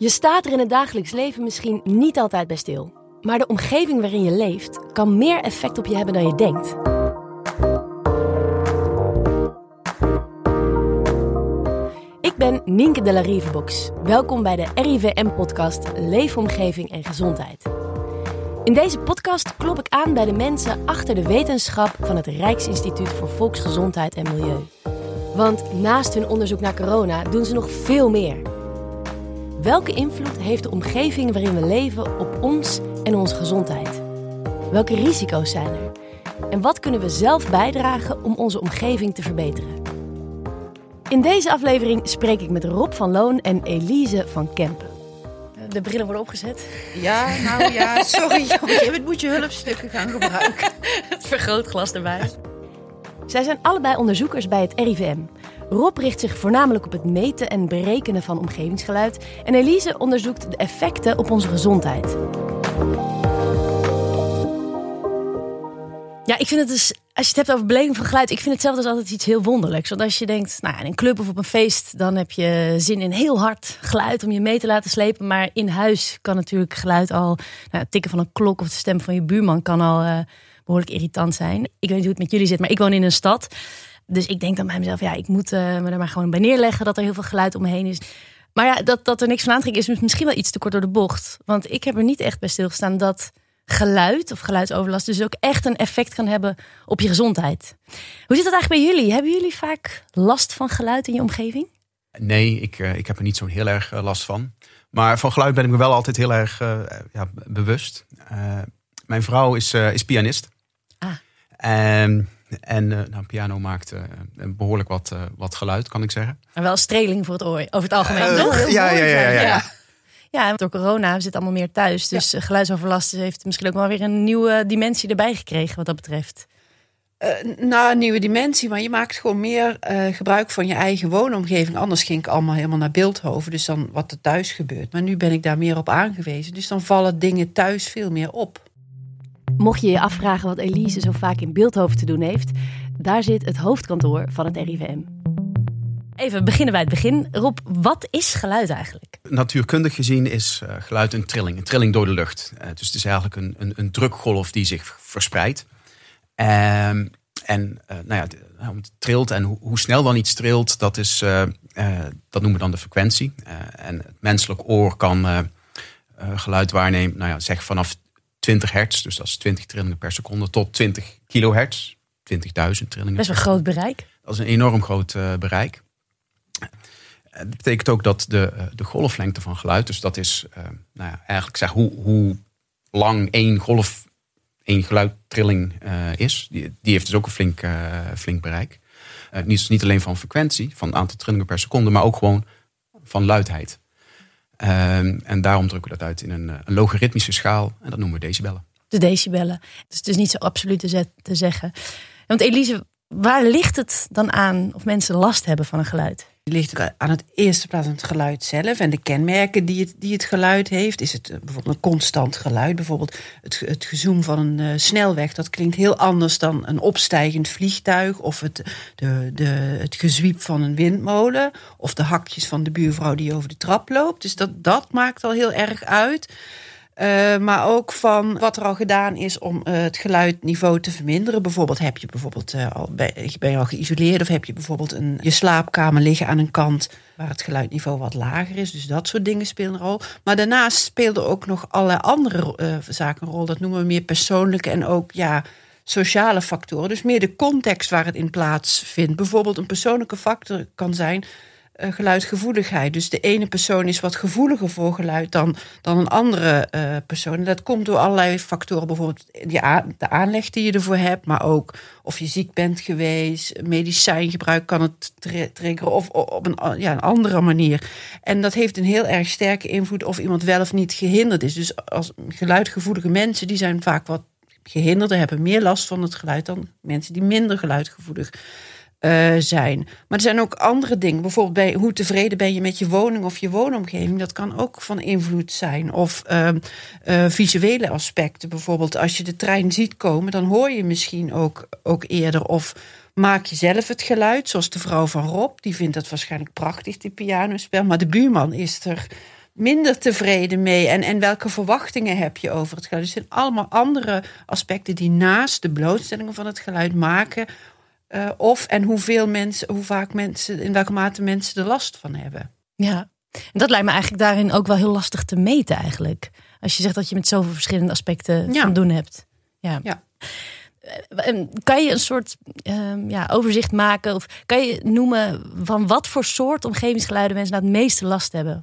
Je staat er in het dagelijks leven misschien niet altijd bij stil. Maar de omgeving waarin je leeft kan meer effect op je hebben dan je denkt. Ik ben Nienke de la Rivebox. Welkom bij de RIVM-podcast Leefomgeving en Gezondheid. In deze podcast klop ik aan bij de mensen achter de wetenschap van het Rijksinstituut voor Volksgezondheid en Milieu. Want naast hun onderzoek naar corona doen ze nog veel meer. Welke invloed heeft de omgeving waarin we leven op ons en onze gezondheid? Welke risico's zijn er? En wat kunnen we zelf bijdragen om onze omgeving te verbeteren? In deze aflevering spreek ik met Rob van Loon en Elise van Kempen. De brillen worden opgezet. Ja, nou ja, sorry. Op een gegeven moment moet je hulpstukken gaan gebruiken. Het vergrootglas erbij. Zij zijn allebei onderzoekers bij het RIVM. Rob richt zich voornamelijk op het meten en berekenen van omgevingsgeluid. En Elise onderzoekt de effecten op onze gezondheid. Ja, ik vind het dus, als je het hebt over beleving van geluid, ik vind het zelf dus altijd iets heel wonderlijks. Want als je denkt, nou, in een club of op een feest, dan heb je zin in heel hard geluid om je mee te laten slepen. Maar in huis kan natuurlijk geluid al, nou, het tikken van een klok of de stem van je buurman kan al uh, behoorlijk irritant zijn. Ik weet niet hoe het met jullie zit, maar ik woon in een stad. Dus ik denk dan bij mezelf, ja, ik moet uh, me er maar gewoon bij neerleggen dat er heel veel geluid om me heen is. Maar ja, dat, dat er niks van aantrekken is misschien wel iets te kort door de bocht. Want ik heb er niet echt bij stilgestaan dat geluid of geluidsoverlast dus ook echt een effect kan hebben op je gezondheid. Hoe zit dat eigenlijk bij jullie? Hebben jullie vaak last van geluid in je omgeving? Nee, ik, uh, ik heb er niet zo heel erg uh, last van. Maar van geluid ben ik me wel altijd heel erg uh, ja, bewust. mijn vrouw is, is pianist. Ah. En, en nou, piano maakt behoorlijk wat, wat geluid, kan ik zeggen. Maar wel streling voor het oor, over het algemeen, toch? Ja, ja, ja. ja, ja. Ja, door corona we zitten allemaal meer thuis. Dus ja. geluidsoverlast heeft misschien ook wel weer een nieuwe dimensie erbij gekregen wat dat betreft. Uh, nou, een nieuwe dimensie, maar je maakt gewoon meer uh, gebruik van je eigen woonomgeving. Anders ging ik allemaal helemaal naar Beeldhoven, dus dan wat er thuis gebeurt. Maar nu ben ik daar meer op aangewezen, dus dan vallen dingen thuis veel meer op. Mocht je je afvragen wat Elise zo vaak in Beeldhoven te doen heeft, daar zit het hoofdkantoor van het RIVM. Even beginnen bij het begin. Rob, wat is geluid eigenlijk? Natuurkundig gezien is uh, geluid een trilling, een trilling door de lucht. Uh, dus het is eigenlijk een, een, een drukgolf die zich verspreidt. Um, en uh, nou ja, het trilt en hoe, hoe, snel dan iets trilt, dat, is, dat noemen we dan de frequentie. en het menselijk oor kan geluid waarnemen, nou ja, zeg vanaf 20 hertz, dus dat is 20 trillingen per seconde, tot 20 kilohertz, 20.000 trillingen. Best wel een groot bereik. Dat is een enorm groot bereik. Dat betekent ook dat de, de golflengte van geluid, dus dat is uh, nou ja, eigenlijk zeg, hoe, hoe lang één golf, één geluidtrilling uh, is, die, die heeft dus ook een flink, flink bereik. niet, niet alleen van frequentie, van aantal trillingen per seconde, maar ook gewoon van luidheid. Ehm, en daarom drukken we dat uit in een, een logaritmische schaal en dat noemen we decibellen. De decibellen. Dus het is niet zo absoluut te zeggen. Want Elise, waar ligt het dan aan of mensen last hebben van een geluid? Ligt aan het eerste plaats aan het geluid zelf en de kenmerken die het, die het geluid heeft. Is het bijvoorbeeld een constant geluid? Bijvoorbeeld het, het gezoem van een uh, snelweg. Dat klinkt heel anders dan een opstijgend vliegtuig. Of het, de, de, het gezwiep van een windmolen. Of de hakjes van de buurvrouw die over de trap loopt. Dus dat, dat maakt al heel erg uit. Uh, maar ook van wat er al gedaan is om uh, het geluidniveau te verminderen. Bijvoorbeeld heb je bijvoorbeeld uh, al, ben, ben je al geïsoleerd of heb je bijvoorbeeld een, je slaapkamer liggen aan een kant waar het geluidniveau wat lager is. Dus dat soort dingen spelen een rol. Maar daarnaast speelden ook nog allerlei andere zaken een rol. Dat noemen we meer persoonlijke en ook ja, sociale factoren. Dus meer de context waar het in plaatsvindt. Bijvoorbeeld een persoonlijke factor kan zijn uh, geluidgevoeligheid. Dus de ene persoon is wat gevoeliger voor geluid dan, dan een andere uh, persoon. Dat komt door allerlei factoren. Bijvoorbeeld die de aanleg die je ervoor hebt, maar ook of je ziek bent geweest, medicijngebruik kan het triggeren of op een, ja, een andere manier. En dat heeft een heel erg sterke invloed of iemand wel of niet gehinderd is. Dus als geluidgevoelige mensen, die zijn vaak wat gehinderder, hebben meer last van het geluid dan mensen die minder geluidgevoelig uh, zijn. Maar er zijn ook andere dingen. Bijvoorbeeld bij hoe tevreden ben je met je woning of je woonomgeving. Dat kan ook van invloed zijn. Of uh, uh, visuele aspecten. Bijvoorbeeld als je de trein ziet komen, dan hoor je misschien ook, ook eerder. Of maak je zelf het geluid, zoals de vrouw van Rob. Die vindt dat waarschijnlijk prachtig, die pianospel. Maar de buurman is er minder tevreden mee? En, en welke verwachtingen heb je over het geluid? Er zijn allemaal andere aspecten die naast de blootstellingen van het geluid maken. Uh, of en hoeveel mensen, hoe vaak mensen, in welke mate mensen er last van hebben. Ja, en dat lijkt me eigenlijk daarin ook wel heel lastig te meten eigenlijk. Als je zegt dat je met zoveel verschillende aspecten ja. van doen hebt. Ja. ja. Eh, kan je een soort uh, ja, overzicht maken? Of kan je noemen van wat voor soort omgevingsgeluiden mensen nou het meeste last hebben?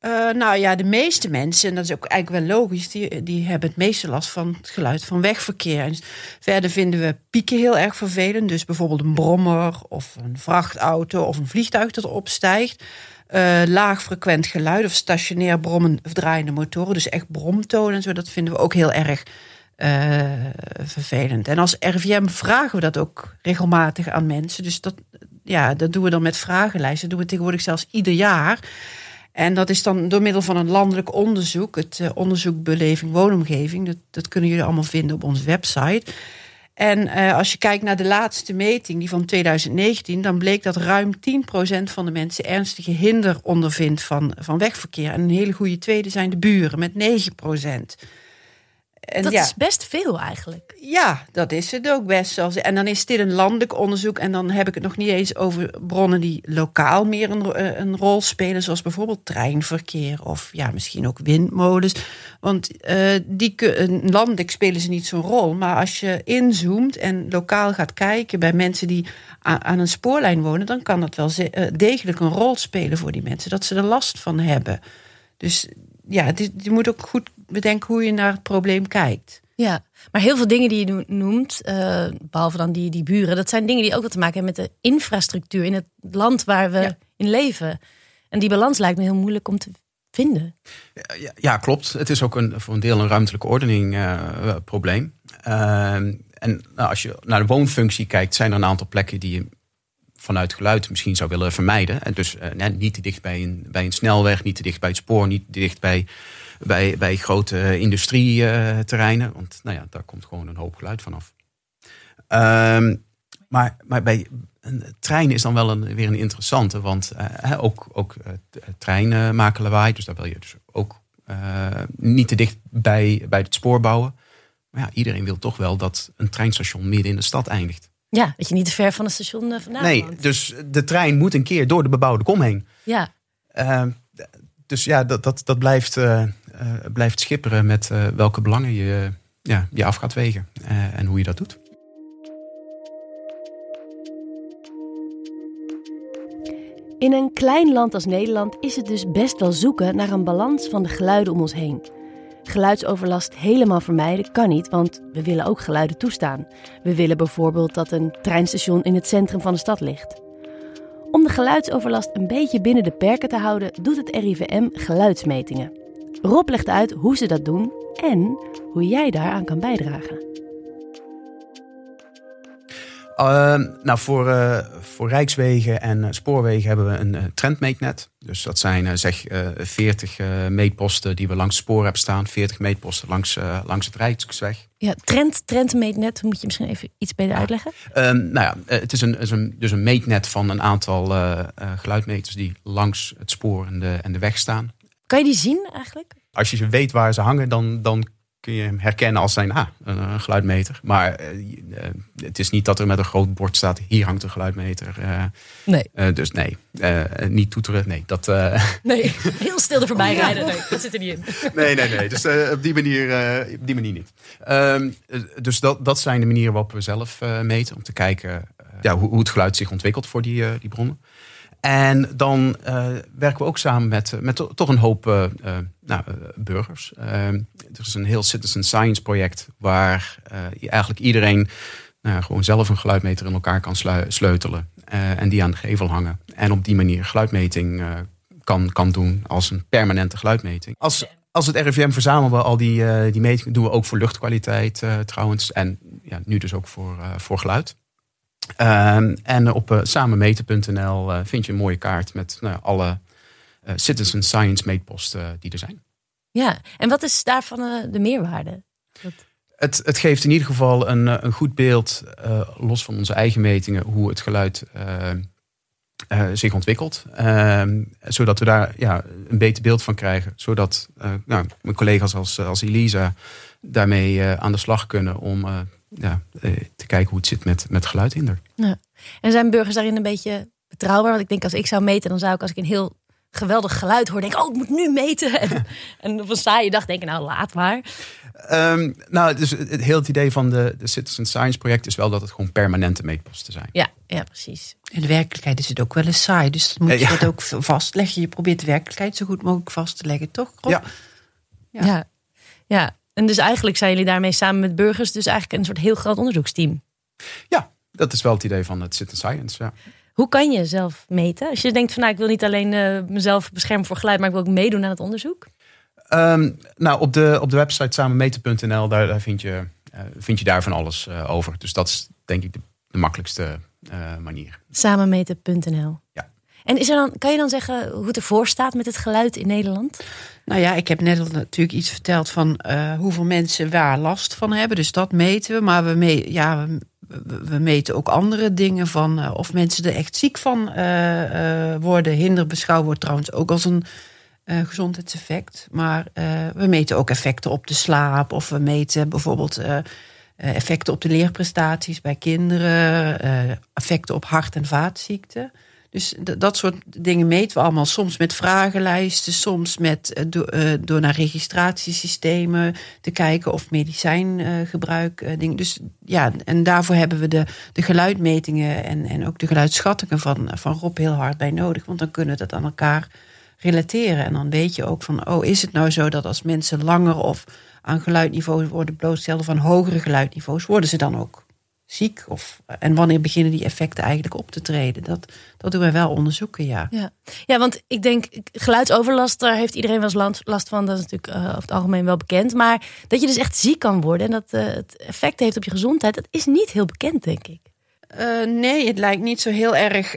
Uh, nou ja, de meeste mensen, en dat is ook eigenlijk wel logisch, die, die hebben het meeste last van het geluid van wegverkeer. Verder vinden we pieken heel erg vervelend. Dus bijvoorbeeld een brommer of een vrachtauto of een vliegtuig dat opstijgt. Uh, laag frequent geluid of stationair brommen of draaiende motoren. Dus echt bromtonen en zo, dat vinden we ook heel erg uh, vervelend. En als RVM vragen we dat ook regelmatig aan mensen. Dus dat, ja, dat doen we dan met vragenlijsten. Dat doen we tegenwoordig zelfs ieder jaar. En dat is dan door middel van een landelijk onderzoek, het uh, onderzoek Beleving Woonomgeving. Dat, dat kunnen jullie allemaal vinden op onze website. En uh, als je kijkt naar de laatste meting, die van 2019, dan bleek dat ruim 10% van de mensen ernstige hinder ondervindt van, van wegverkeer. En een hele goede tweede zijn de buren met 9%. En dat is best veel eigenlijk. Ja, dat is het ook best. Zoals, en dan is dit een landelijk onderzoek. En dan heb ik het nog niet eens over bronnen die lokaal meer een, eh, een rol spelen. Zoals bijvoorbeeld treinverkeer of ja, misschien ook windmolens. Want uh, die, landelijk spelen ze niet zo'n rol. Maar als je inzoomt en lokaal gaat kijken bij mensen die aan, een spoorlijn wonen. dan kan dat wel eh, degelijk een rol spelen voor die mensen. Dat ze er last van hebben. Dus ja, je moet ook goed bedenken hoe je naar het probleem kijkt. Ja, maar heel veel dingen die je noemt, uh, behalve dan die, die buren, dat zijn dingen die ook wat te maken hebben met de infrastructuur in het land waar we in leven. En die balans lijkt me heel moeilijk om te vinden. Ja, ja klopt. Het is ook een, voor een deel een ruimtelijke ordening uh, probleem. Uh, en nou, als je naar de woonfunctie kijkt, zijn er een aantal plekken die je vanuit geluid misschien zou willen vermijden. En dus niet te dicht bij een, bij een snelweg, niet te dicht bij het spoor, niet te dicht bij bij, bij grote industrieterreinen. Want nou ja, daar komt gewoon een hoop geluid vanaf. Um, maar, maar bij een trein is dan wel een, weer een interessante. Want uh, ook, ook uh, treinen maken lawaai. Dus daar wil je dus ook uh, niet te dicht bij, bij het spoor bouwen. Maar ja, iedereen wil toch wel dat een treinstation midden in de stad eindigt. Ja, dat je niet te ver van het station vandaan Nee, dus de trein moet een keer door de bebouwde kom heen. Ja. Ehm, dus ja, dat, dat, dat blijft, uh, blijft schipperen met uh, welke belangen je, ja, je af gaat wegen en hoe je dat doet. In een klein land als Nederland is het dus best wel zoeken naar een balans van de geluiden om ons heen. Geluidsoverlast helemaal vermijden kan niet, want we willen ook geluiden toestaan. We willen bijvoorbeeld dat een treinstation in het centrum van de stad ligt. Om de geluidsoverlast een beetje binnen de perken te houden, doet het RIVM geluidsmetingen. Rob legt uit hoe ze dat doen en hoe jij daaraan kan bijdragen. Uh, nou, voor, uh, voor Rijkswegen en uh, spoorwegen hebben we een trendmeetnet. Dus dat zijn zeg 40 meetposten die we langs het spoor hebben staan. 40 meetposten langs, langs het Rijksweg. Ja, trend, trendmeetnet, moet je misschien even iets beter uitleggen? Ehm, nou ja, het is, een, is een, dus een meetnet van een aantal geluidmeters die langs het spoor en de, en de weg staan. Kan je die zien eigenlijk? Als je ze weet waar ze hangen, dan, dan kun je hem herkennen als zijn ah, een, geluidmeter. Maar uh, het is niet dat er met een groot bord staat: hier hangt een geluidmeter. Uh, nee. dus nee, niet toeteren. Nee, dat. nee, heel stil er voorbij rijden. Nee, dat zit er niet in. nee, nee, nee. Dus op die manier, op die manier niet. Ehm, dus dat, dat zijn de manieren waarop we zelf meten om te kijken ja, hoe, hoe, het geluid zich ontwikkelt voor die, die bronnen. En dan uh, werken we ook samen met, met toch een hoop uh, nou, burgers. er is een heel citizen science project waar eigenlijk iedereen nou, gewoon zelf een geluidmeter in elkaar kan sleutelen. en die aan de gevel hangen. En op die manier geluidmeting kan, kan doen als een permanente geluidmeting. Als, als het RIVM verzamelen we al die, die metingen. doen we ook voor luchtkwaliteit trouwens. En ja, nu dus ook voor, voor geluid. Ehm, en op uh, samenmeten.nl uh, vind je een mooie kaart met nou, alle uh, citizen science meetposten die er zijn. Ja, en wat is daarvan de meerwaarde? Het, het, geeft in ieder geval een, een goed beeld, los van onze eigen metingen, hoe het geluid eh, zich ontwikkelt. Ehm, zodat we daar ja, een beter beeld van krijgen. Zodat nou, mijn collega's als, als Elisa daarmee aan de slag kunnen om ja, te kijken hoe het zit met, met geluidhinder. Ja. En zijn burgers daarin een beetje betrouwbaar? Want ik denk als ik zou meten, dan zou ik als ik een heel geweldig geluid hoor, denk oh, ik moet nu meten. En, en op een saaie dag denk ik, nou, laat maar. Um, nou, dus het hele idee van de, de Citizen Science project is wel dat het gewoon permanente meetposten zijn. Ja, ja, precies. In de werkelijkheid is het ook wel eens saai, dus dat moet je dat ook vastleggen. Je probeert de werkelijkheid zo goed mogelijk vast te leggen, toch? Ja. ja. Ja. ja. En dus eigenlijk zijn jullie daarmee samen met burgers dus eigenlijk een soort heel groot onderzoeksteam. Ja, dat is wel het idee van het Citizen Science, ja. Hoe kan je zelf meten? Als je denkt van nou, ik wil niet alleen uh, mezelf beschermen voor geluid, maar ik wil ook meedoen aan het onderzoek. Um, nou, op de, op de website samenmeten.nl, daar, daar vind, je, uh, vind je daar van alles uh, over. Dus dat is denk ik de, de makkelijkste manier. Samenmeten.nl. Ja. En is er dan, kan je dan zeggen hoe het ervoor staat met het geluid in Nederland? Nou ja, ik heb net natuurlijk iets verteld van hoeveel mensen waar last van hebben. Dus dat meten we. Maar we, ja, we meten ook andere dingen van uh, of mensen er echt ziek van uh, worden. Hinder beschouwd wordt trouwens ook als een gezondheidseffect. Maar we meten ook effecten op de slaap. Of we meten bijvoorbeeld effecten op de leerprestaties bij kinderen. effecten op hart- en vaatziekten. Dus dat soort dingen meten we allemaal. Soms met vragenlijsten, soms met, uh, door naar registratiesystemen te kijken of medicijngebruik. Dingen. Dus ja, en daarvoor hebben we de, de geluidmetingen en, en ook de geluidsschattingen van, van Rob heel hard bij nodig. Want dan kunnen we dat aan elkaar relateren. En dan weet je ook van, oh, is het nou zo dat als mensen langer of aan geluidniveaus worden blootgesteld of aan hogere geluidniveaus, worden ze dan ook ziek? Of, en wanneer beginnen die effecten eigenlijk op te treden? Dat, dat doen wij wel onderzoeken, ja. ja. Ja, want ik denk, geluidsoverlast, daar heeft iedereen wel eens last van. Dat is natuurlijk uh, over het algemeen wel bekend. Maar dat je dus echt ziek kan worden en dat uh, het effect heeft op je gezondheid, dat is niet heel bekend, denk ik. Uh, nee, het lijkt niet zo heel erg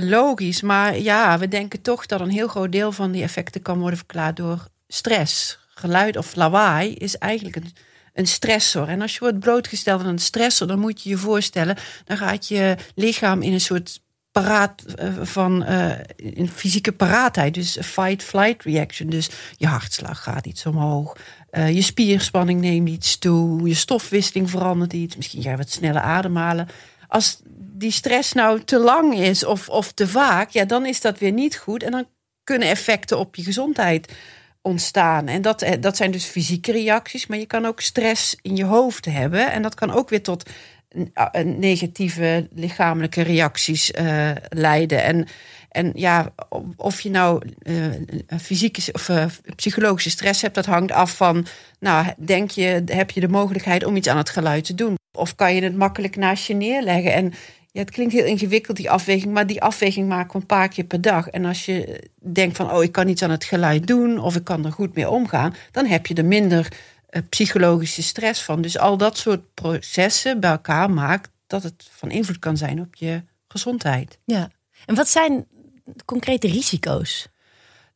logisch. Maar ja, we denken toch dat een heel groot deel van die effecten kan worden verklaard door stress. Geluid of lawaai is eigenlijk een een stressor. En als je wordt blootgesteld aan een stressor, dan moet je je voorstellen, dan gaat je lichaam in een soort paraat uh, van uh, in fysieke paraatheid. Dus fight-flight reaction. Dus je hartslag gaat iets omhoog. Uh, je spierspanning neemt iets toe. Je stofwisseling verandert iets. Misschien ga je wat sneller ademhalen. Als die stress nou te lang is of, of te vaak, ja, dan is dat weer niet goed. En dan kunnen effecten op je gezondheid ontstaan. En dat, eh, dat zijn dus fysieke reacties, maar je kan ook stress in je hoofd hebben. En dat kan ook weer tot negatieve lichamelijke reacties uh, leiden. En, en ja, of je nou uh, fysieke of psychologische stress hebt, dat hangt af van, nou, denk je, heb je de mogelijkheid om iets aan het geluid te doen? Of kan je het makkelijk naast je neerleggen? En ja, het klinkt heel ingewikkeld, die afweging, maar die afweging maken we een paar keer per dag. En als je denkt van, oh, ik kan iets aan het geluid doen of ik kan er goed mee omgaan, dan heb je er minder uh, psychologische stress van. Dus al dat soort processen bij elkaar maakt dat het van invloed kan zijn op je gezondheid. Ja, en wat zijn concrete risico's?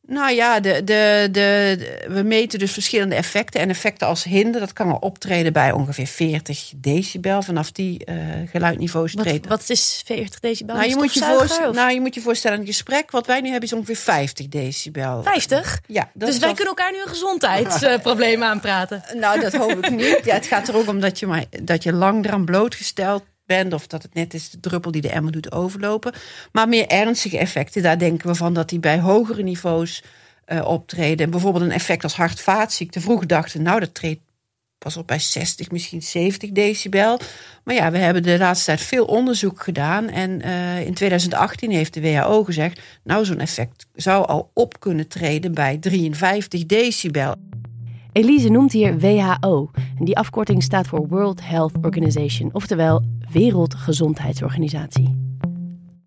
Nou ja, de, de, de, we meten dus verschillende effecten. En effecten als hinder, dat kan al optreden bij ongeveer 40 decibel. Vanaf die uh, geluidniveaus treden. Wat, wat is 40 decibel? Nou je, moet je voorstellen, nou, je moet je voorstellen, een gesprek wat wij nu hebben is ongeveer 50 decibel. 50? Ja. dus wij kunnen elkaar nu een gezondheidsprobleem aanpraten? Nou, dat hoop ik niet. Ja, het gaat er ook om dat je, maar, dat je lang eraan blootgesteld of dat het net is de druppel die de emmer doet overlopen. Maar meer ernstige effecten, daar denken we van dat die bij hogere niveaus uh, optreden. Bijvoorbeeld een effect als hart-vaatziekte. Vroeg dachten, nou, dat treedt pas op bij 60, misschien 70 decibel. Maar ja, we hebben de laatste tijd veel onderzoek gedaan. En uh, in 2018 heeft de WHO gezegd, nou, zo'n effect zou al op kunnen treden bij 53 decibel. Elise noemt hier WHO. En die afkorting staat voor World Health Organization, oftewel Wereldgezondheidsorganisatie.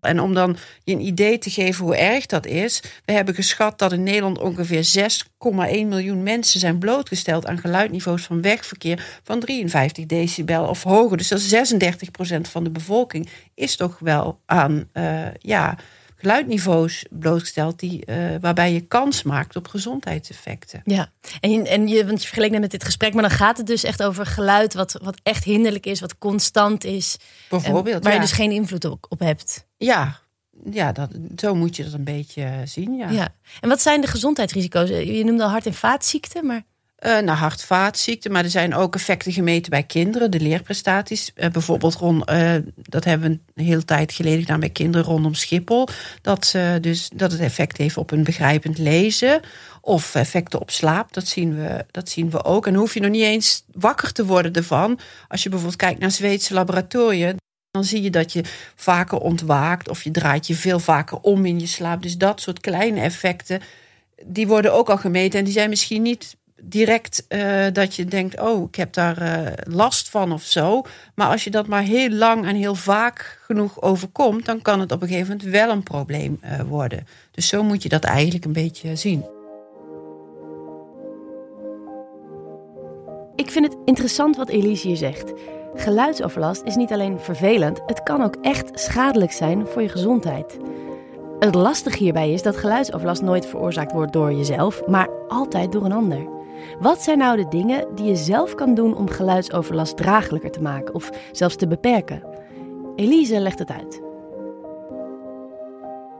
En om dan je een idee te geven hoe erg dat is, we hebben geschat dat in Nederland ongeveer 6,1 miljoen mensen zijn blootgesteld aan geluidniveaus van wegverkeer van 53 decibel of hoger. Dus dat is 36 procent van de bevolking is toch wel aan uh, ja, geluidniveaus blootgesteld die, uh, waarbij je kans maakt op gezondheidseffecten. Ja, en, je, en je, want je vergeleek net met dit gesprek, maar dan gaat het dus echt over geluid wat, wat echt hinderlijk is, wat constant is. Bijvoorbeeld. waar je dus geen invloed op, op hebt. Ja, ja, dat, zo moet je dat een beetje zien. Ja. ja. En wat zijn de gezondheidsrisico's? Je noemde al hart- en vaatziekten, maar... Uh, nou, hart-vaatziekten, maar er zijn ook effecten gemeten bij kinderen, de leerprestaties. Uh, bijvoorbeeld rond, uh, dat hebben we een hele tijd geleden gedaan bij kinderen rondom Schiphol. Dat, dus, dat het effect heeft op een begrijpend lezen. Of effecten op slaap, dat zien, we, dat zien we ook. En hoef je nog niet eens wakker te worden ervan. Als je bijvoorbeeld kijkt naar Zweedse laboratoria, dan zie je dat je vaker ontwaakt of je draait je veel vaker om in je slaap. Dus dat soort kleine effecten, die worden ook al gemeten. En die zijn misschien niet direct uh, dat je denkt, oh, ik heb daar uh, last van of zo. Maar als je dat maar heel lang en heel vaak genoeg overkomt, dan kan het op een gegeven moment wel een probleem uh, worden. Dus zo moet je dat eigenlijk een beetje zien. Ik vind het interessant wat Elise hier zegt. Geluidsoverlast is niet alleen vervelend, het kan ook echt schadelijk zijn voor je gezondheid. Het lastige hierbij is dat geluidsoverlast nooit veroorzaakt wordt door jezelf, maar altijd door een ander. Wat zijn nou de dingen die je zelf kan doen om geluidsoverlast draaglijker te maken of zelfs te beperken? Elise legt het uit.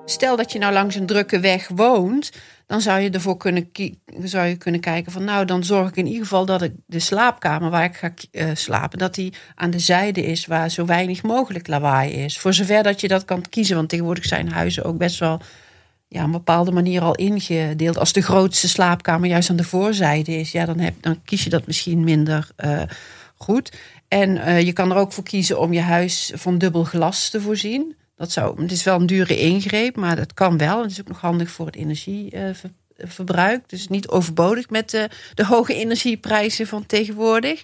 Stel dat je nou langs een drukke weg woont, dan zou je ervoor kunnen, zou je kunnen kijken van nou, dan zorg ik in ieder geval dat ik de slaapkamer waar ik ga uh, slapen, dat die aan de zijde is waar zo weinig mogelijk lawaai is. Voor zover dat je dat kan kiezen, want tegenwoordig zijn huizen ook best wel ja, een bepaalde manier al ingedeeld. Als de grootste slaapkamer juist aan de voorzijde is, ja, dan, heb, dan kies je dat misschien minder uh, goed. En uh, je kan er ook voor kiezen om je huis van dubbel glas te voorzien. Dat zou, het is wel een dure ingreep, maar dat kan wel. Het is ook nog handig voor het energieverbruik. Dus niet overbodig met de, de hoge energieprijzen van tegenwoordig.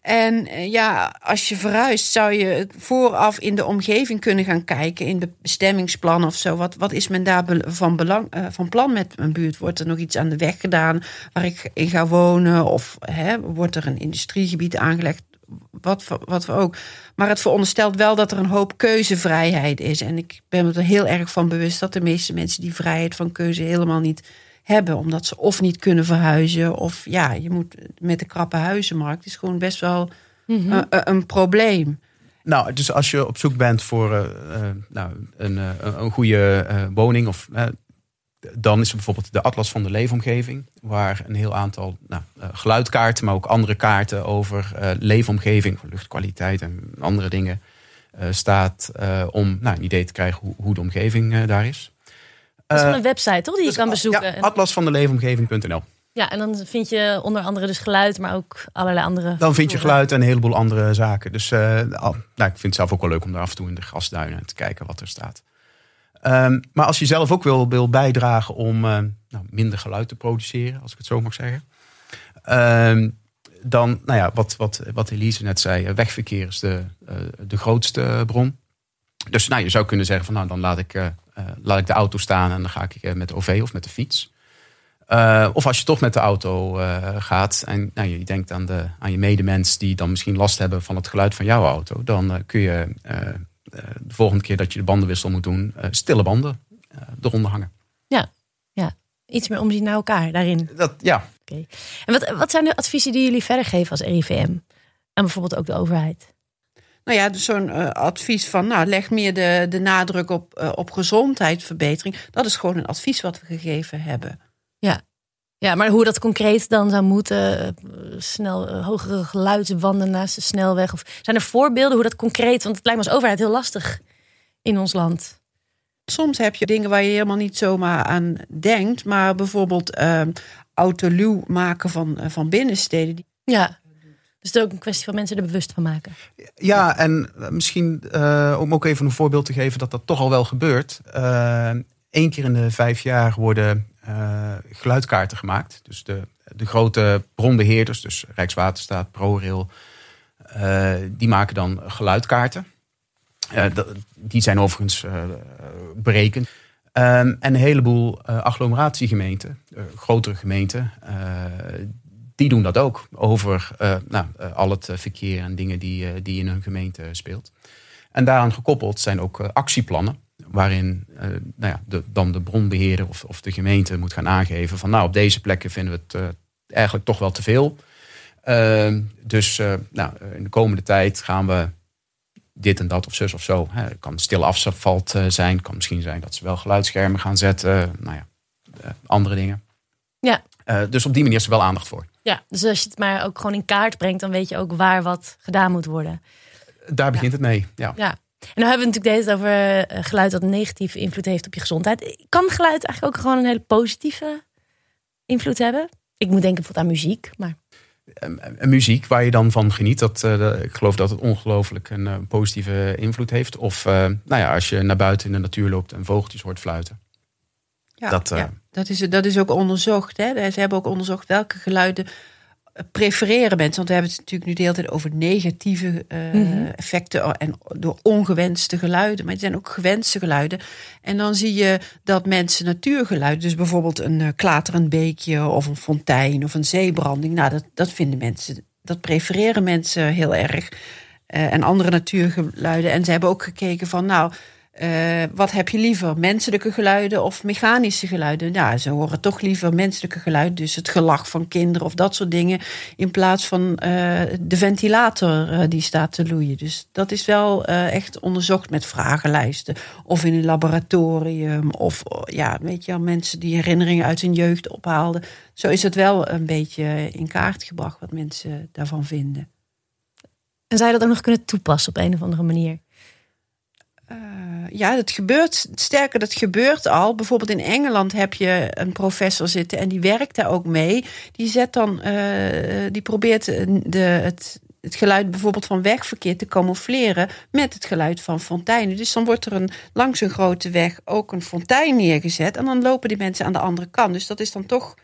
En ja, als je verhuist, zou je vooraf in de omgeving kunnen gaan kijken, in de bestemmingsplan of zo. Wat, wat is men daar van, belang, van plan met mijn buurt? Wordt er nog iets aan de weg gedaan waar ik in ga wonen? Of hè, wordt er een industriegebied aangelegd? wat, wat we ook. Maar het veronderstelt wel dat er een hoop keuzevrijheid is. En ik ben me er heel erg van bewust dat de meeste mensen die vrijheid van keuze helemaal niet hebben. Omdat ze of niet kunnen verhuizen. Of ja, je moet met de krappe huizenmarkt. is gewoon best wel mm -hmm. een, een, probleem. Nou, dus als je op zoek bent voor uh, uh, nou, een, uh, een goede woning. Of dan is er bijvoorbeeld de Atlas van de Leefomgeving, waar een heel aantal nou, geluidkaarten, maar ook andere kaarten over uh, leefomgeving, luchtkwaliteit en andere dingen uh, staat uh, om nou, een idee te krijgen hoe, hoe de omgeving daar is. Dat is een website, toch? Die je kan bezoeken. Ja, atlasvandeleefomgeving.nl. Ja, en dan vind je onder andere dus geluid, maar ook allerlei andere. Dan vind je geluid en een heleboel andere zaken. Dus nou, ik vind het zelf ook wel leuk om daar af en toe in de grasduinen te kijken wat er staat. Um, maar als je zelf ook wil, wil bijdragen om uh, nou, minder geluid te produceren, als ik het zo mag zeggen. Um, dan, nou ja, wat, wat, wat Elise net zei, wegverkeer is de, uh, de grootste bron. Dus nou, je zou kunnen zeggen van nou, dan laat ik, laat ik de auto staan en dan ga ik met de OV of met de fiets. of als je toch met de auto gaat en nou, je denkt aan, de, aan je medemens die dan misschien last hebben van het geluid van jouw auto, dan kun je de volgende keer dat je de bandenwissel moet doen, stille banden eronder hangen. Ja, ja, iets meer omzien naar elkaar daarin. Dat, ja. Okay. En wat, wat zijn de adviezen die jullie verder geven als RIVM? En bijvoorbeeld ook de overheid? Nou ja, dus zo'n uh, advies van, nou, leg meer de, de nadruk op, uh, op gezondheidsverbetering. Dat is gewoon een advies wat we gegeven hebben. Ja, ja, maar hoe dat concreet dan zou moeten, snel uh, hogere geluidswanden naast de snelweg. Of zijn er voorbeelden hoe dat concreet, want het lijkt me als overheid heel lastig in ons land. Soms heb je dingen waar je helemaal niet zomaar aan denkt, maar bijvoorbeeld uh, autoluw maken van, van binnensteden. Ja, dus het is ook een kwestie van mensen er bewust van maken. Ja, en misschien uh, om ook even een voorbeeld te geven dat dat toch al wel gebeurt. Eén keer in de vijf jaar worden uh, geluidkaarten gemaakt. Dus de, de grote bronbeheerders, dus Rijkswaterstaat, ProRail, uh, die maken dan geluidkaarten. Uh, die zijn overigens berekend. Um, en een heleboel agglomeratiegemeenten, grotere gemeenten, die doen dat ook over nou, al het verkeer en dingen die, die in hun gemeente speelt. En daaraan gekoppeld zijn ook actieplannen waarin nou ja, de, dan de bronbeheerder of, of de gemeente moet gaan aangeven van nou op deze plekken vinden we het eigenlijk toch wel te veel. Uh, dus nou, in de komende tijd gaan we dit en dat of zus of zo. Het kan stille afvalt uh, zijn. Kan misschien zijn dat ze wel geluidsschermen gaan zetten. Nou ja, andere dingen. Ja. Dus op die manier is er wel aandacht voor. Ja, dus als je het maar ook gewoon in kaart brengt, dan weet je ook waar wat gedaan moet worden. Daar begint het mee, ja. ja. En dan hebben we natuurlijk deze over geluid dat een negatieve invloed heeft op je gezondheid. Kan geluid eigenlijk ook gewoon een hele positieve invloed hebben? Ik moet denken bijvoorbeeld aan muziek, maar... En muziek waar je dan van geniet, dat, uh, ik geloof dat het ongelooflijk een uh, positieve invloed heeft. Of uh, nou ja, als je naar buiten in de natuur loopt en vogeltjes hoort fluiten. Ja, dat, ja, dat, is, dat is ook onderzocht. Hè? Ze hebben ook onderzocht welke geluiden prefereren mensen. Want we hebben het natuurlijk nu de hele tijd over negatieve uh, effecten en door ongewenste geluiden. Maar het zijn ook gewenste geluiden. En dan zie je dat mensen natuurgeluiden, dus bijvoorbeeld een uh, klaterend beekje of een fontein of een zeebranding, nou, dat, dat vinden mensen, dat prefereren mensen heel erg. Uh, en andere natuurgeluiden. En ze hebben ook gekeken van, nou, uh, wat heb je liever, menselijke geluiden of mechanische geluiden? Ja, ze horen toch liever menselijke geluiden, dus het gelach van kinderen of dat soort dingen, in plaats van uh, de ventilator uh, die staat te loeien. Dus dat is wel echt onderzocht met vragenlijsten of in een laboratorium of ja, weet je, mensen die herinneringen uit hun jeugd ophaalden. Zo is het wel een beetje in kaart gebracht wat mensen daarvan vinden. En zou je dat ook nog kunnen toepassen op een of andere manier? Ja, het gebeurt. Sterker, dat gebeurt al. Bijvoorbeeld in Engeland heb je een professor zitten en die werkt daar ook mee. Die zet dan, uh, die probeert de, het, het geluid bijvoorbeeld van wegverkeer te camoufleren met het geluid van fonteinen. Dus dan wordt er een, langs een grote weg ook een fontein neergezet. En dan lopen die mensen aan de andere kant. Dus dat is dan toch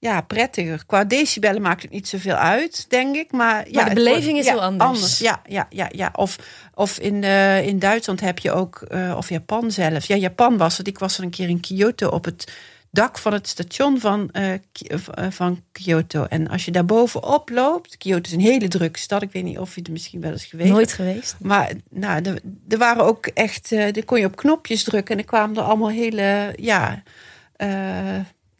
ja, prettiger. Qua decibellen maakt het niet zoveel uit, denk ik. Maar, ja, de beleving is heel anders. Ja, ja, ja, ja. Of, of in, uh, in Duitsland heb je ook, uh, of Japan zelf. Ja, Japan was het. Ik was er een keer in Kyoto op het dak van het station van, uh, van Kyoto. En als je daar bovenop loopt, Kyoto is een hele drukke stad. Ik weet niet of je er misschien wel eens geweest Nooit geweest. Maar nou, er, er waren ook echt, uh, daar kon je op knopjes drukken en er kwamen er allemaal hele, ja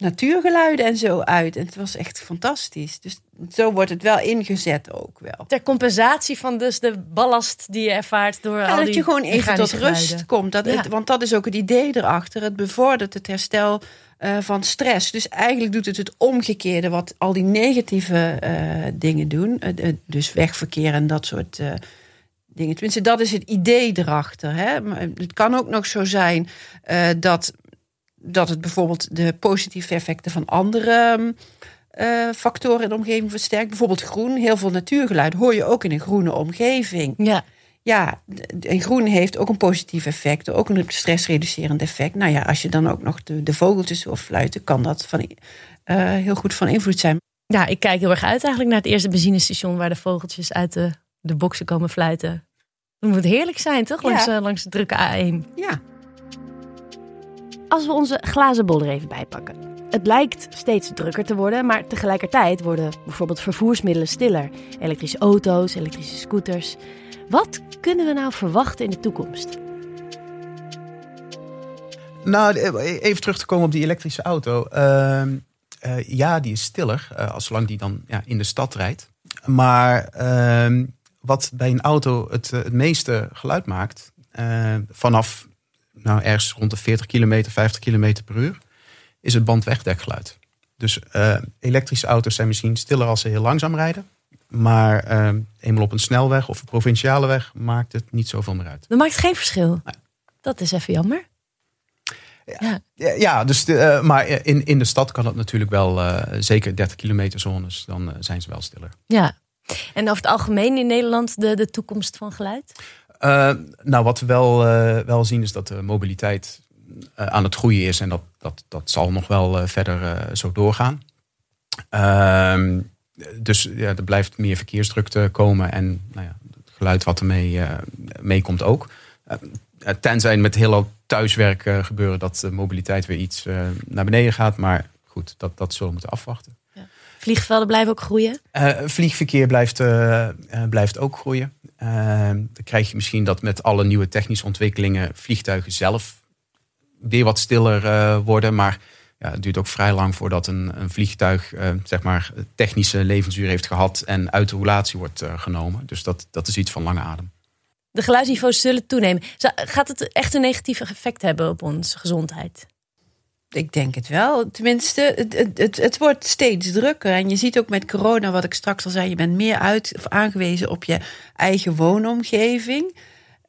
natuurgeluiden en zo uit. En het was echt fantastisch. Dus zo wordt het wel ingezet ook wel. Ter compensatie van dus de ballast die je ervaart door al dat die je gewoon even tot rust geluiden. komt. Dat het, want dat is ook het idee erachter. Het bevordert het herstel uh, van stress. Dus eigenlijk doet het het omgekeerde wat al die negatieve uh, dingen doen. Uh, dus wegverkeer en dat soort dingen. Tenminste, dat is het idee erachter. Hè? Maar het kan ook nog zo zijn dat dat het bijvoorbeeld de positieve effecten van andere uh, factoren in de omgeving versterkt. Bijvoorbeeld groen. Heel veel natuurgeluid hoor je ook in een groene omgeving. Ja. Ja, en groen heeft ook een positief effect, ook een stressreducerend effect. Nou ja, als je dan ook nog de, de vogeltjes hoort fluiten, kan dat van, uh, heel goed van invloed zijn. Ja, ik kijk heel erg uit eigenlijk naar het eerste benzinestation waar de vogeltjes uit de, de boksen komen fluiten. Het moet heerlijk zijn, toch? Langs, Ja. uh, langs de drukke A1. Ja. Als we onze glazen bol er even bij pakken. Het lijkt steeds drukker te worden, maar tegelijkertijd worden bijvoorbeeld vervoersmiddelen stiller. Elektrische auto's, elektrische scooters. Wat kunnen we nou verwachten in de toekomst? Nou, even terug te komen op die elektrische auto. Uh, uh, ja, die is stiller, uh, als zolang die dan ja, in de stad rijdt. Maar ehm, wat bij een auto het, het meeste geluid maakt, eh, vanaf nou, ergens rond de 40 kilometer, 50 kilometer per uur, is het bandwegdekgeluid. Dus uh, elektrische auto's zijn misschien stiller als ze heel langzaam rijden. Maar uh, eenmaal op een snelweg of een provinciale weg maakt het niet zoveel meer uit. Dat maakt geen verschil. Nee. Dat is even jammer. Ja, ja. ja dus de, uh, maar in, in de stad kan het natuurlijk wel, zeker 30 kilometer zones, dan zijn ze wel stiller. Ja, en over het algemeen in Nederland de, de toekomst van geluid? Uh, nou, wat we wel, uh, wel zien is dat de mobiliteit uh, aan het groeien is. En dat, dat, dat zal nog wel verder zo doorgaan. Ehm, dus ja, er blijft meer verkeersdrukte komen. En nou ja, het geluid wat ermee mee komt ook. tenzij met heel thuiswerk gebeuren dat de mobiliteit weer iets naar beneden gaat. Maar goed, dat, dat zullen we moeten afwachten. Vliegvelden blijven ook groeien? vliegverkeer blijft, blijft ook groeien. Dan krijg je misschien dat met alle nieuwe technische ontwikkelingen vliegtuigen zelf weer wat stiller worden. Maar ja, het duurt ook vrij lang voordat een, een vliegtuig zeg maar technische levensduur heeft gehad en uit de roulatie wordt genomen. Dus dat, dat is iets van lange adem. De geluidsniveaus zullen toenemen. Gaat het echt een negatief effect hebben op onze gezondheid? Ik denk het wel. Tenminste, het, het, het, wordt steeds drukker. En je ziet ook met corona, wat ik straks al zei, je bent meer uit of aangewezen op je eigen woonomgeving.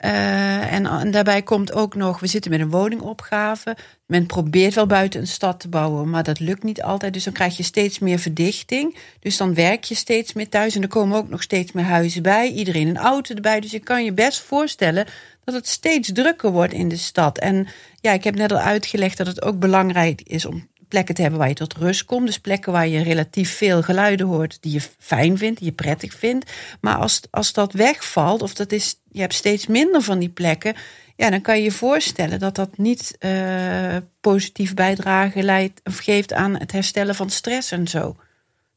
Uh, en, en, daarbij komt ook nog, we zitten met een woningopgave. Men probeert wel buiten een stad te bouwen, maar dat lukt niet altijd. Dus dan krijg je steeds meer verdichting. Dus dan werk je steeds meer thuis. En er komen ook nog steeds meer huizen bij. Iedereen een auto erbij. Dus je kan je best voorstellen dat het steeds drukker wordt in de stad. En ja, ik heb net al uitgelegd dat het ook belangrijk is om plekken te hebben waar je tot rust komt. Dus plekken waar je relatief veel geluiden hoort die je fijn vindt, die je prettig vindt. Maar als, als dat wegvalt, of dat is, je hebt steeds minder van die plekken, ja, dan kan je je voorstellen dat dat niet uh, positief bijdrage leidt of geeft aan het herstellen van stress en zo.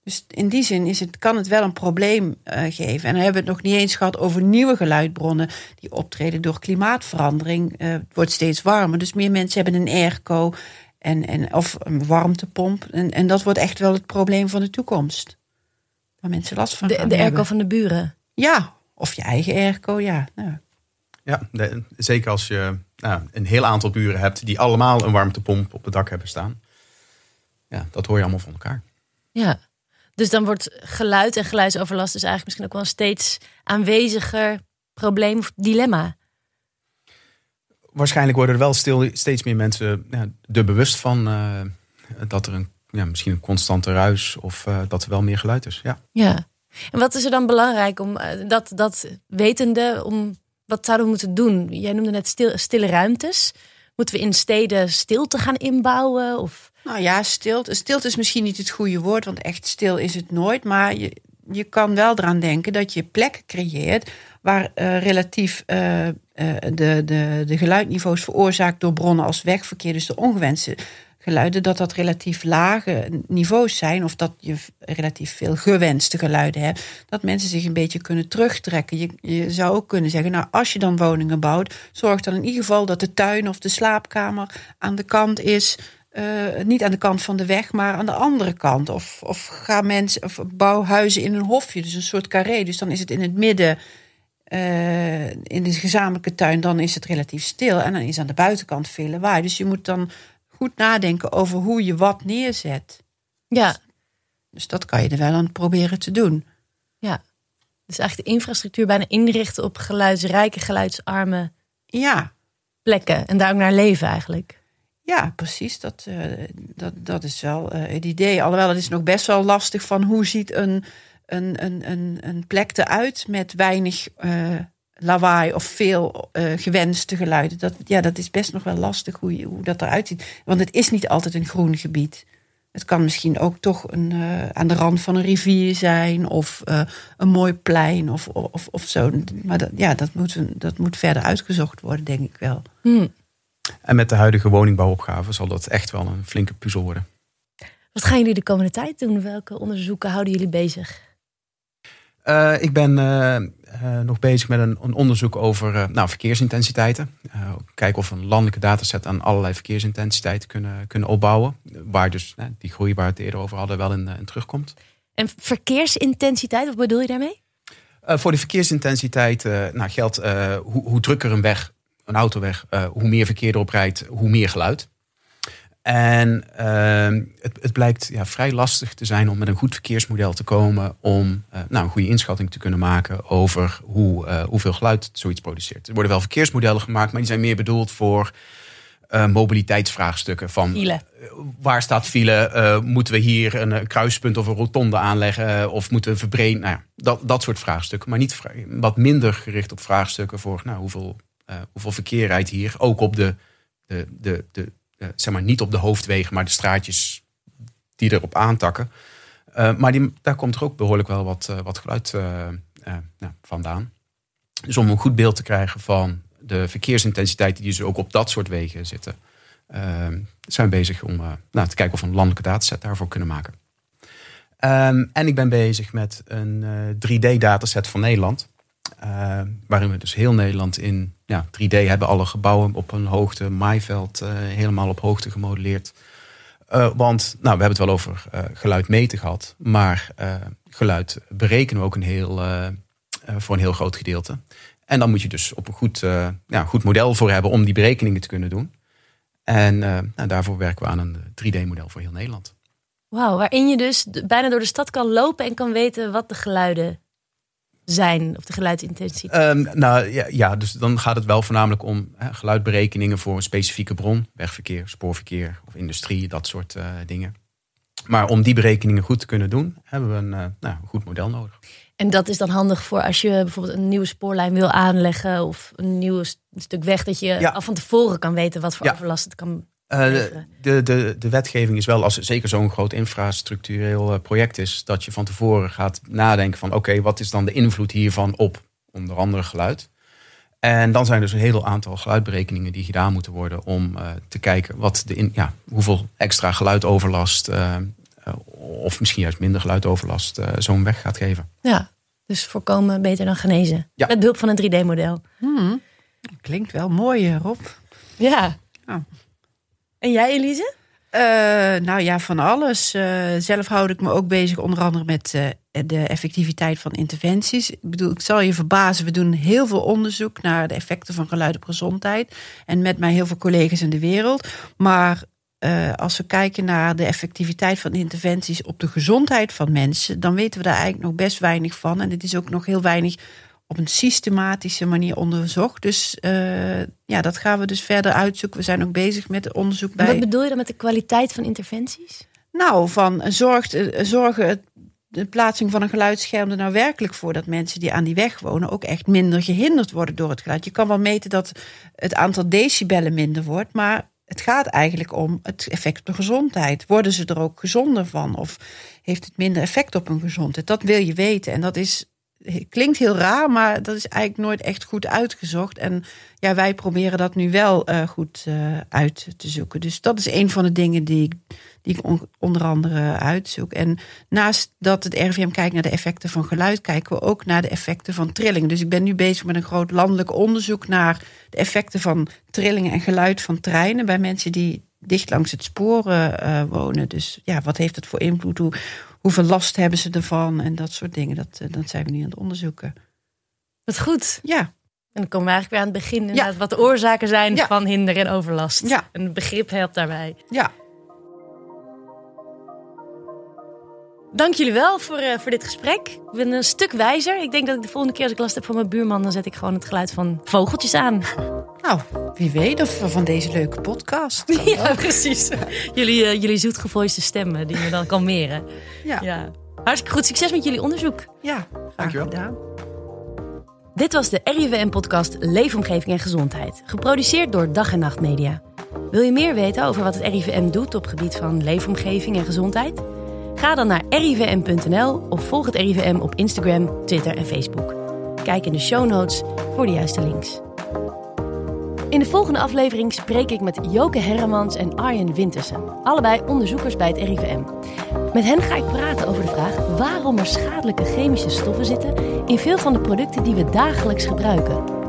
Dus in die zin is het, kan het wel een probleem uh, geven. En dan hebben we het nog niet eens gehad over nieuwe geluidbronnen die optreden door klimaatverandering. Uh, het wordt steeds warmer, dus meer mensen hebben een airco en, en, of een warmtepomp. En, en dat wordt echt wel het probleem van de toekomst. Waar mensen last van de, gaan De airco van de buren? Ja, of je eigen airco, ja. Ja, ja zeker als je nou, een heel aantal buren hebt die allemaal een warmtepomp op het dak hebben staan. Ja, dat hoor je allemaal van elkaar. Ja, dus dan wordt geluid en geluidsoverlast dus eigenlijk misschien ook wel een steeds aanweziger probleem of dilemma waarschijnlijk worden er wel stil, steeds meer mensen ja, er bewust van uh, dat er een, ja, misschien een constante ruis of uh, dat er wel meer geluid is. Ja. ja. En wat is er dan belangrijk om uh, dat, dat wetende, om wat zouden we moeten doen? Jij noemde net stil, stille ruimtes. Moeten we in steden stilte gaan inbouwen? Of? Nou ja, stilte, stilte is misschien niet het goede woord, want echt stil is het nooit. Maar je, je kan wel eraan denken dat je plekken creëert waar uh, relatief uh, de, de, de geluidniveaus veroorzaakt door bronnen als wegverkeer, dus de ongewenste geluiden, dat dat relatief lage niveaus zijn, of dat je relatief veel gewenste geluiden hebt, dat mensen zich een beetje kunnen terugtrekken. Je, je zou ook kunnen zeggen, nou, als je dan woningen bouwt, zorg dan in ieder geval dat de tuin of de slaapkamer aan de kant is uh, niet aan de kant van de weg, maar aan de andere kant. Of, of gaan mensen of bouw huizen in een hofje, dus een soort carré. Dus dan is het in het midden, uh, in de gezamenlijke tuin, dan is het relatief stil. En dan is aan de buitenkant veel lawaai. Dus je moet dan goed nadenken over hoe je wat neerzet. Ja. Dus dat kan je er wel aan proberen te doen. Ja. Dus eigenlijk de infrastructuur bijna inrichten op geluidsrijke, geluidsarme ja. plekken. En daar ook naar leven eigenlijk. Ja, precies. Dat, uh, dat, dat is wel uh, het idee. Alhoewel, het is nog best wel lastig van hoe ziet een, een, een, een, een plek eruit met weinig uh, lawaai of veel gewenste geluiden. Dat, ja, dat is best nog wel lastig hoe, je, hoe dat eruit ziet. Want het is niet altijd een groen gebied. Het kan misschien ook toch een, aan de rand van een rivier zijn of een mooi plein of, of, of zo. Maar dat, ja, dat, moet, dat moet verder uitgezocht worden, denk ik wel. Hmm. En met de huidige woningbouwopgave zal dat echt wel een flinke puzzel worden. Wat gaan jullie de komende tijd doen? Welke onderzoeken houden jullie bezig? Uh, ik ben uh, uh, nog bezig met een, een onderzoek over nou, verkeersintensiteiten. kijken of we een landelijke dataset aan allerlei verkeersintensiteiten kunnen, kunnen opbouwen. Waar dus die groei waar we het eerder over hadden wel in, in terugkomt. En verkeersintensiteit, wat bedoel je daarmee? voor de verkeersintensiteit nou, geldt hoe, hoe drukker een weg een autoweg, hoe meer verkeer erop rijdt, hoe meer geluid. En uh, het, het, blijkt ja, vrij lastig te zijn om met een goed verkeersmodel te komen om uh, nou, een goede inschatting te kunnen maken over hoe, uh, hoeveel geluid zoiets produceert. Er worden wel verkeersmodellen gemaakt, maar die zijn meer bedoeld voor mobiliteitsvraagstukken. Van file. waar staat file? moeten we hier een kruispunt of een rotonde aanleggen? of moeten we verbreden? Nou ja, dat, dat soort vraagstukken. Maar niet wat minder gericht op vraagstukken voor nou, hoeveel hoeveel verkeer rijdt hier. Ook op de, de, de, de zeg maar niet op de hoofdwegen, maar de straatjes die erop aantakken. Uh, maar die, daar komt er ook behoorlijk wel wat, wat geluid nou, vandaan. Dus om een goed beeld te krijgen van de verkeersintensiteit die dus ook op dat soort wegen zitten, zijn we bezig om nou, te kijken of we een landelijke dataset daarvoor kunnen maken. Um, en ik ben bezig met een 3D-dataset van Nederland. Uh, waarin we dus heel Nederland in ja, 3D hebben. Alle gebouwen op een hoogte, maaiveld uh, helemaal op hoogte gemodelleerd. Uh, want nou, we hebben het wel over geluid meten gehad. Maar geluid berekenen we ook een heel, voor een heel groot gedeelte. En dan moet je dus op een goed, uh, ja, goed model voor hebben om die berekeningen te kunnen doen. En uh, nou, daarvoor werken we aan een 3D-model voor heel Nederland. Wauw, waarin je dus bijna door de stad kan lopen en kan weten wat de geluiden zijn, of de geluidsintensiteit? Um, nou ja, ja, dus dan gaat het wel voornamelijk om hè, geluidberekeningen voor een specifieke bron, wegverkeer, spoorverkeer of industrie, dat soort uh, dingen. Maar om die berekeningen goed te kunnen doen, hebben we een, uh, nou, goed model nodig. En dat is dan handig voor als je bijvoorbeeld een nieuwe spoorlijn wil aanleggen of een nieuw stuk weg, dat je ja. al van tevoren kan weten wat voor ja. overlast het kan de, de, de wetgeving is wel, als het zeker zo'n groot infrastructureel uh, project is, dat je van tevoren gaat nadenken van oké, wat is dan de invloed hiervan op onder andere geluid. En dan zijn er dus een heel aantal geluidberekeningen die gedaan moeten worden om uh, te kijken wat de in, ja, hoeveel extra geluidoverlast of misschien juist minder geluidoverlast zo'n weg gaat geven. Ja, dus voorkomen beter dan genezen. Ja. Met behulp van een 3D-model. Hmm. Klinkt wel mooi, Rob. Ja. Oh. En jij, Elise? Uh, nou ja, van alles. Uh, zelf houd ik me ook bezig, onder andere met uh, de effectiviteit van interventies. Ik bedoel, ik zal je verbazen, we doen heel veel onderzoek naar de effecten van geluid op gezondheid. En met mij heel veel collega's in de wereld. Maar als we kijken naar de effectiviteit van interventies op de gezondheid van mensen, dan weten we daar eigenlijk nog best weinig van. En het is ook nog heel weinig op een systematische manier onderzocht. Dus uh, ja, dat gaan we dus verder uitzoeken. We zijn ook bezig met onderzoek bij. Wat bedoel je dan met de kwaliteit van interventies? Nou, van zorgt, zorgen de plaatsing van een geluidsscherm er nou werkelijk voor dat mensen die aan die weg wonen ook echt minder gehinderd worden door het geluid. Je kan wel meten dat het aantal decibellen minder wordt, maar het gaat eigenlijk om het effect op de gezondheid. Worden ze er ook gezonder van? Of heeft het minder effect op hun gezondheid? Dat wil je weten. En dat is klinkt heel raar, maar dat is eigenlijk nooit echt goed uitgezocht. En ja, wij proberen dat nu wel uh, goed uh, uit te zoeken. Dus dat is een van de dingen die ik, die ik onder andere uitzoek. En naast dat het RVM kijkt naar de effecten van geluid, kijken we ook naar de effecten van trilling. Dus ik ben nu bezig met een groot landelijk onderzoek naar de effecten van trillingen en geluid van treinen bij mensen die dicht langs het sporen uh, wonen. Dus ja, wat heeft het voor invloed? Hoe, hoeveel last hebben ze ervan en dat soort dingen. Dat, eh, dat zijn we nu aan het onderzoeken. Wat goed. Ja. En dan komen we eigenlijk weer aan het begin. Ja. Wat de oorzaken zijn van hinder en overlast. Ja. En het begrip helpt daarbij. Ja. Dank jullie wel voor, uh, voor dit gesprek. Ik ben een stuk wijzer. Ik denk dat ik de volgende keer als ik last heb van mijn buurman... dan zet ik gewoon het geluid van vogeltjes aan. Nou, wie weet of van deze leuke podcast. ja, precies. jullie, uh, jullie zoetgevoiste stemmen die me dan kalmeren. Ja. ja. Hartstikke goed. Succes met jullie onderzoek. Ja, graag gedaan. Dit was de RIVM-podcast Leefomgeving en Gezondheid. Geproduceerd door Dag en Nacht Media. Wil je meer weten over wat het RIVM doet op gebied van leefomgeving en gezondheid? Ga dan naar rivm.nl of volg het RIVM op Instagram, Twitter en Facebook. Kijk in de show notes voor de juiste links. In de volgende aflevering spreek ik met Joke Herremans en Arjen Wintersen, allebei onderzoekers bij het RIVM. Met hen ga ik praten over de vraag waarom er schadelijke chemische stoffen zitten in veel van de producten die we dagelijks gebruiken.